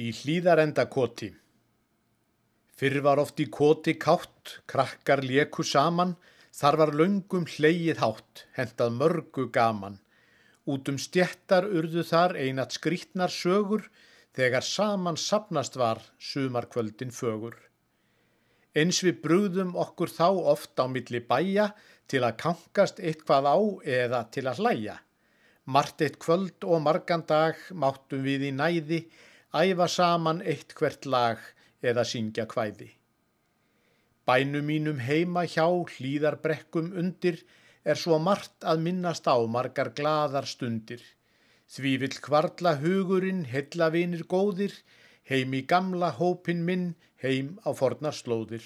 í hlýðarenda koti. Fyrr var oft í koti kátt, krakkar leku saman, þar var löngum hleið hátt, hendað mörgu gaman. Út um stjettar urðu þar einat skrítnar sögur, þegar saman sapnast var sumarkvöldin fögur. Eins við brúðum okkur þá oft á milli bæja til að kankast eitthvað á eða til að hlæja. Mart eitt kvöld og margan dag máttum við í næði æfa saman eitt hvert lag eða syngja kvæði. Bænu mínum heima hjá hlýðarbrekkum undir er svo margt að minnast á margar gladar stundir. Því vill kvarla hugurinn, heilla vinir góðir, heim í gamla hópin minn, heim á fornar slóðir.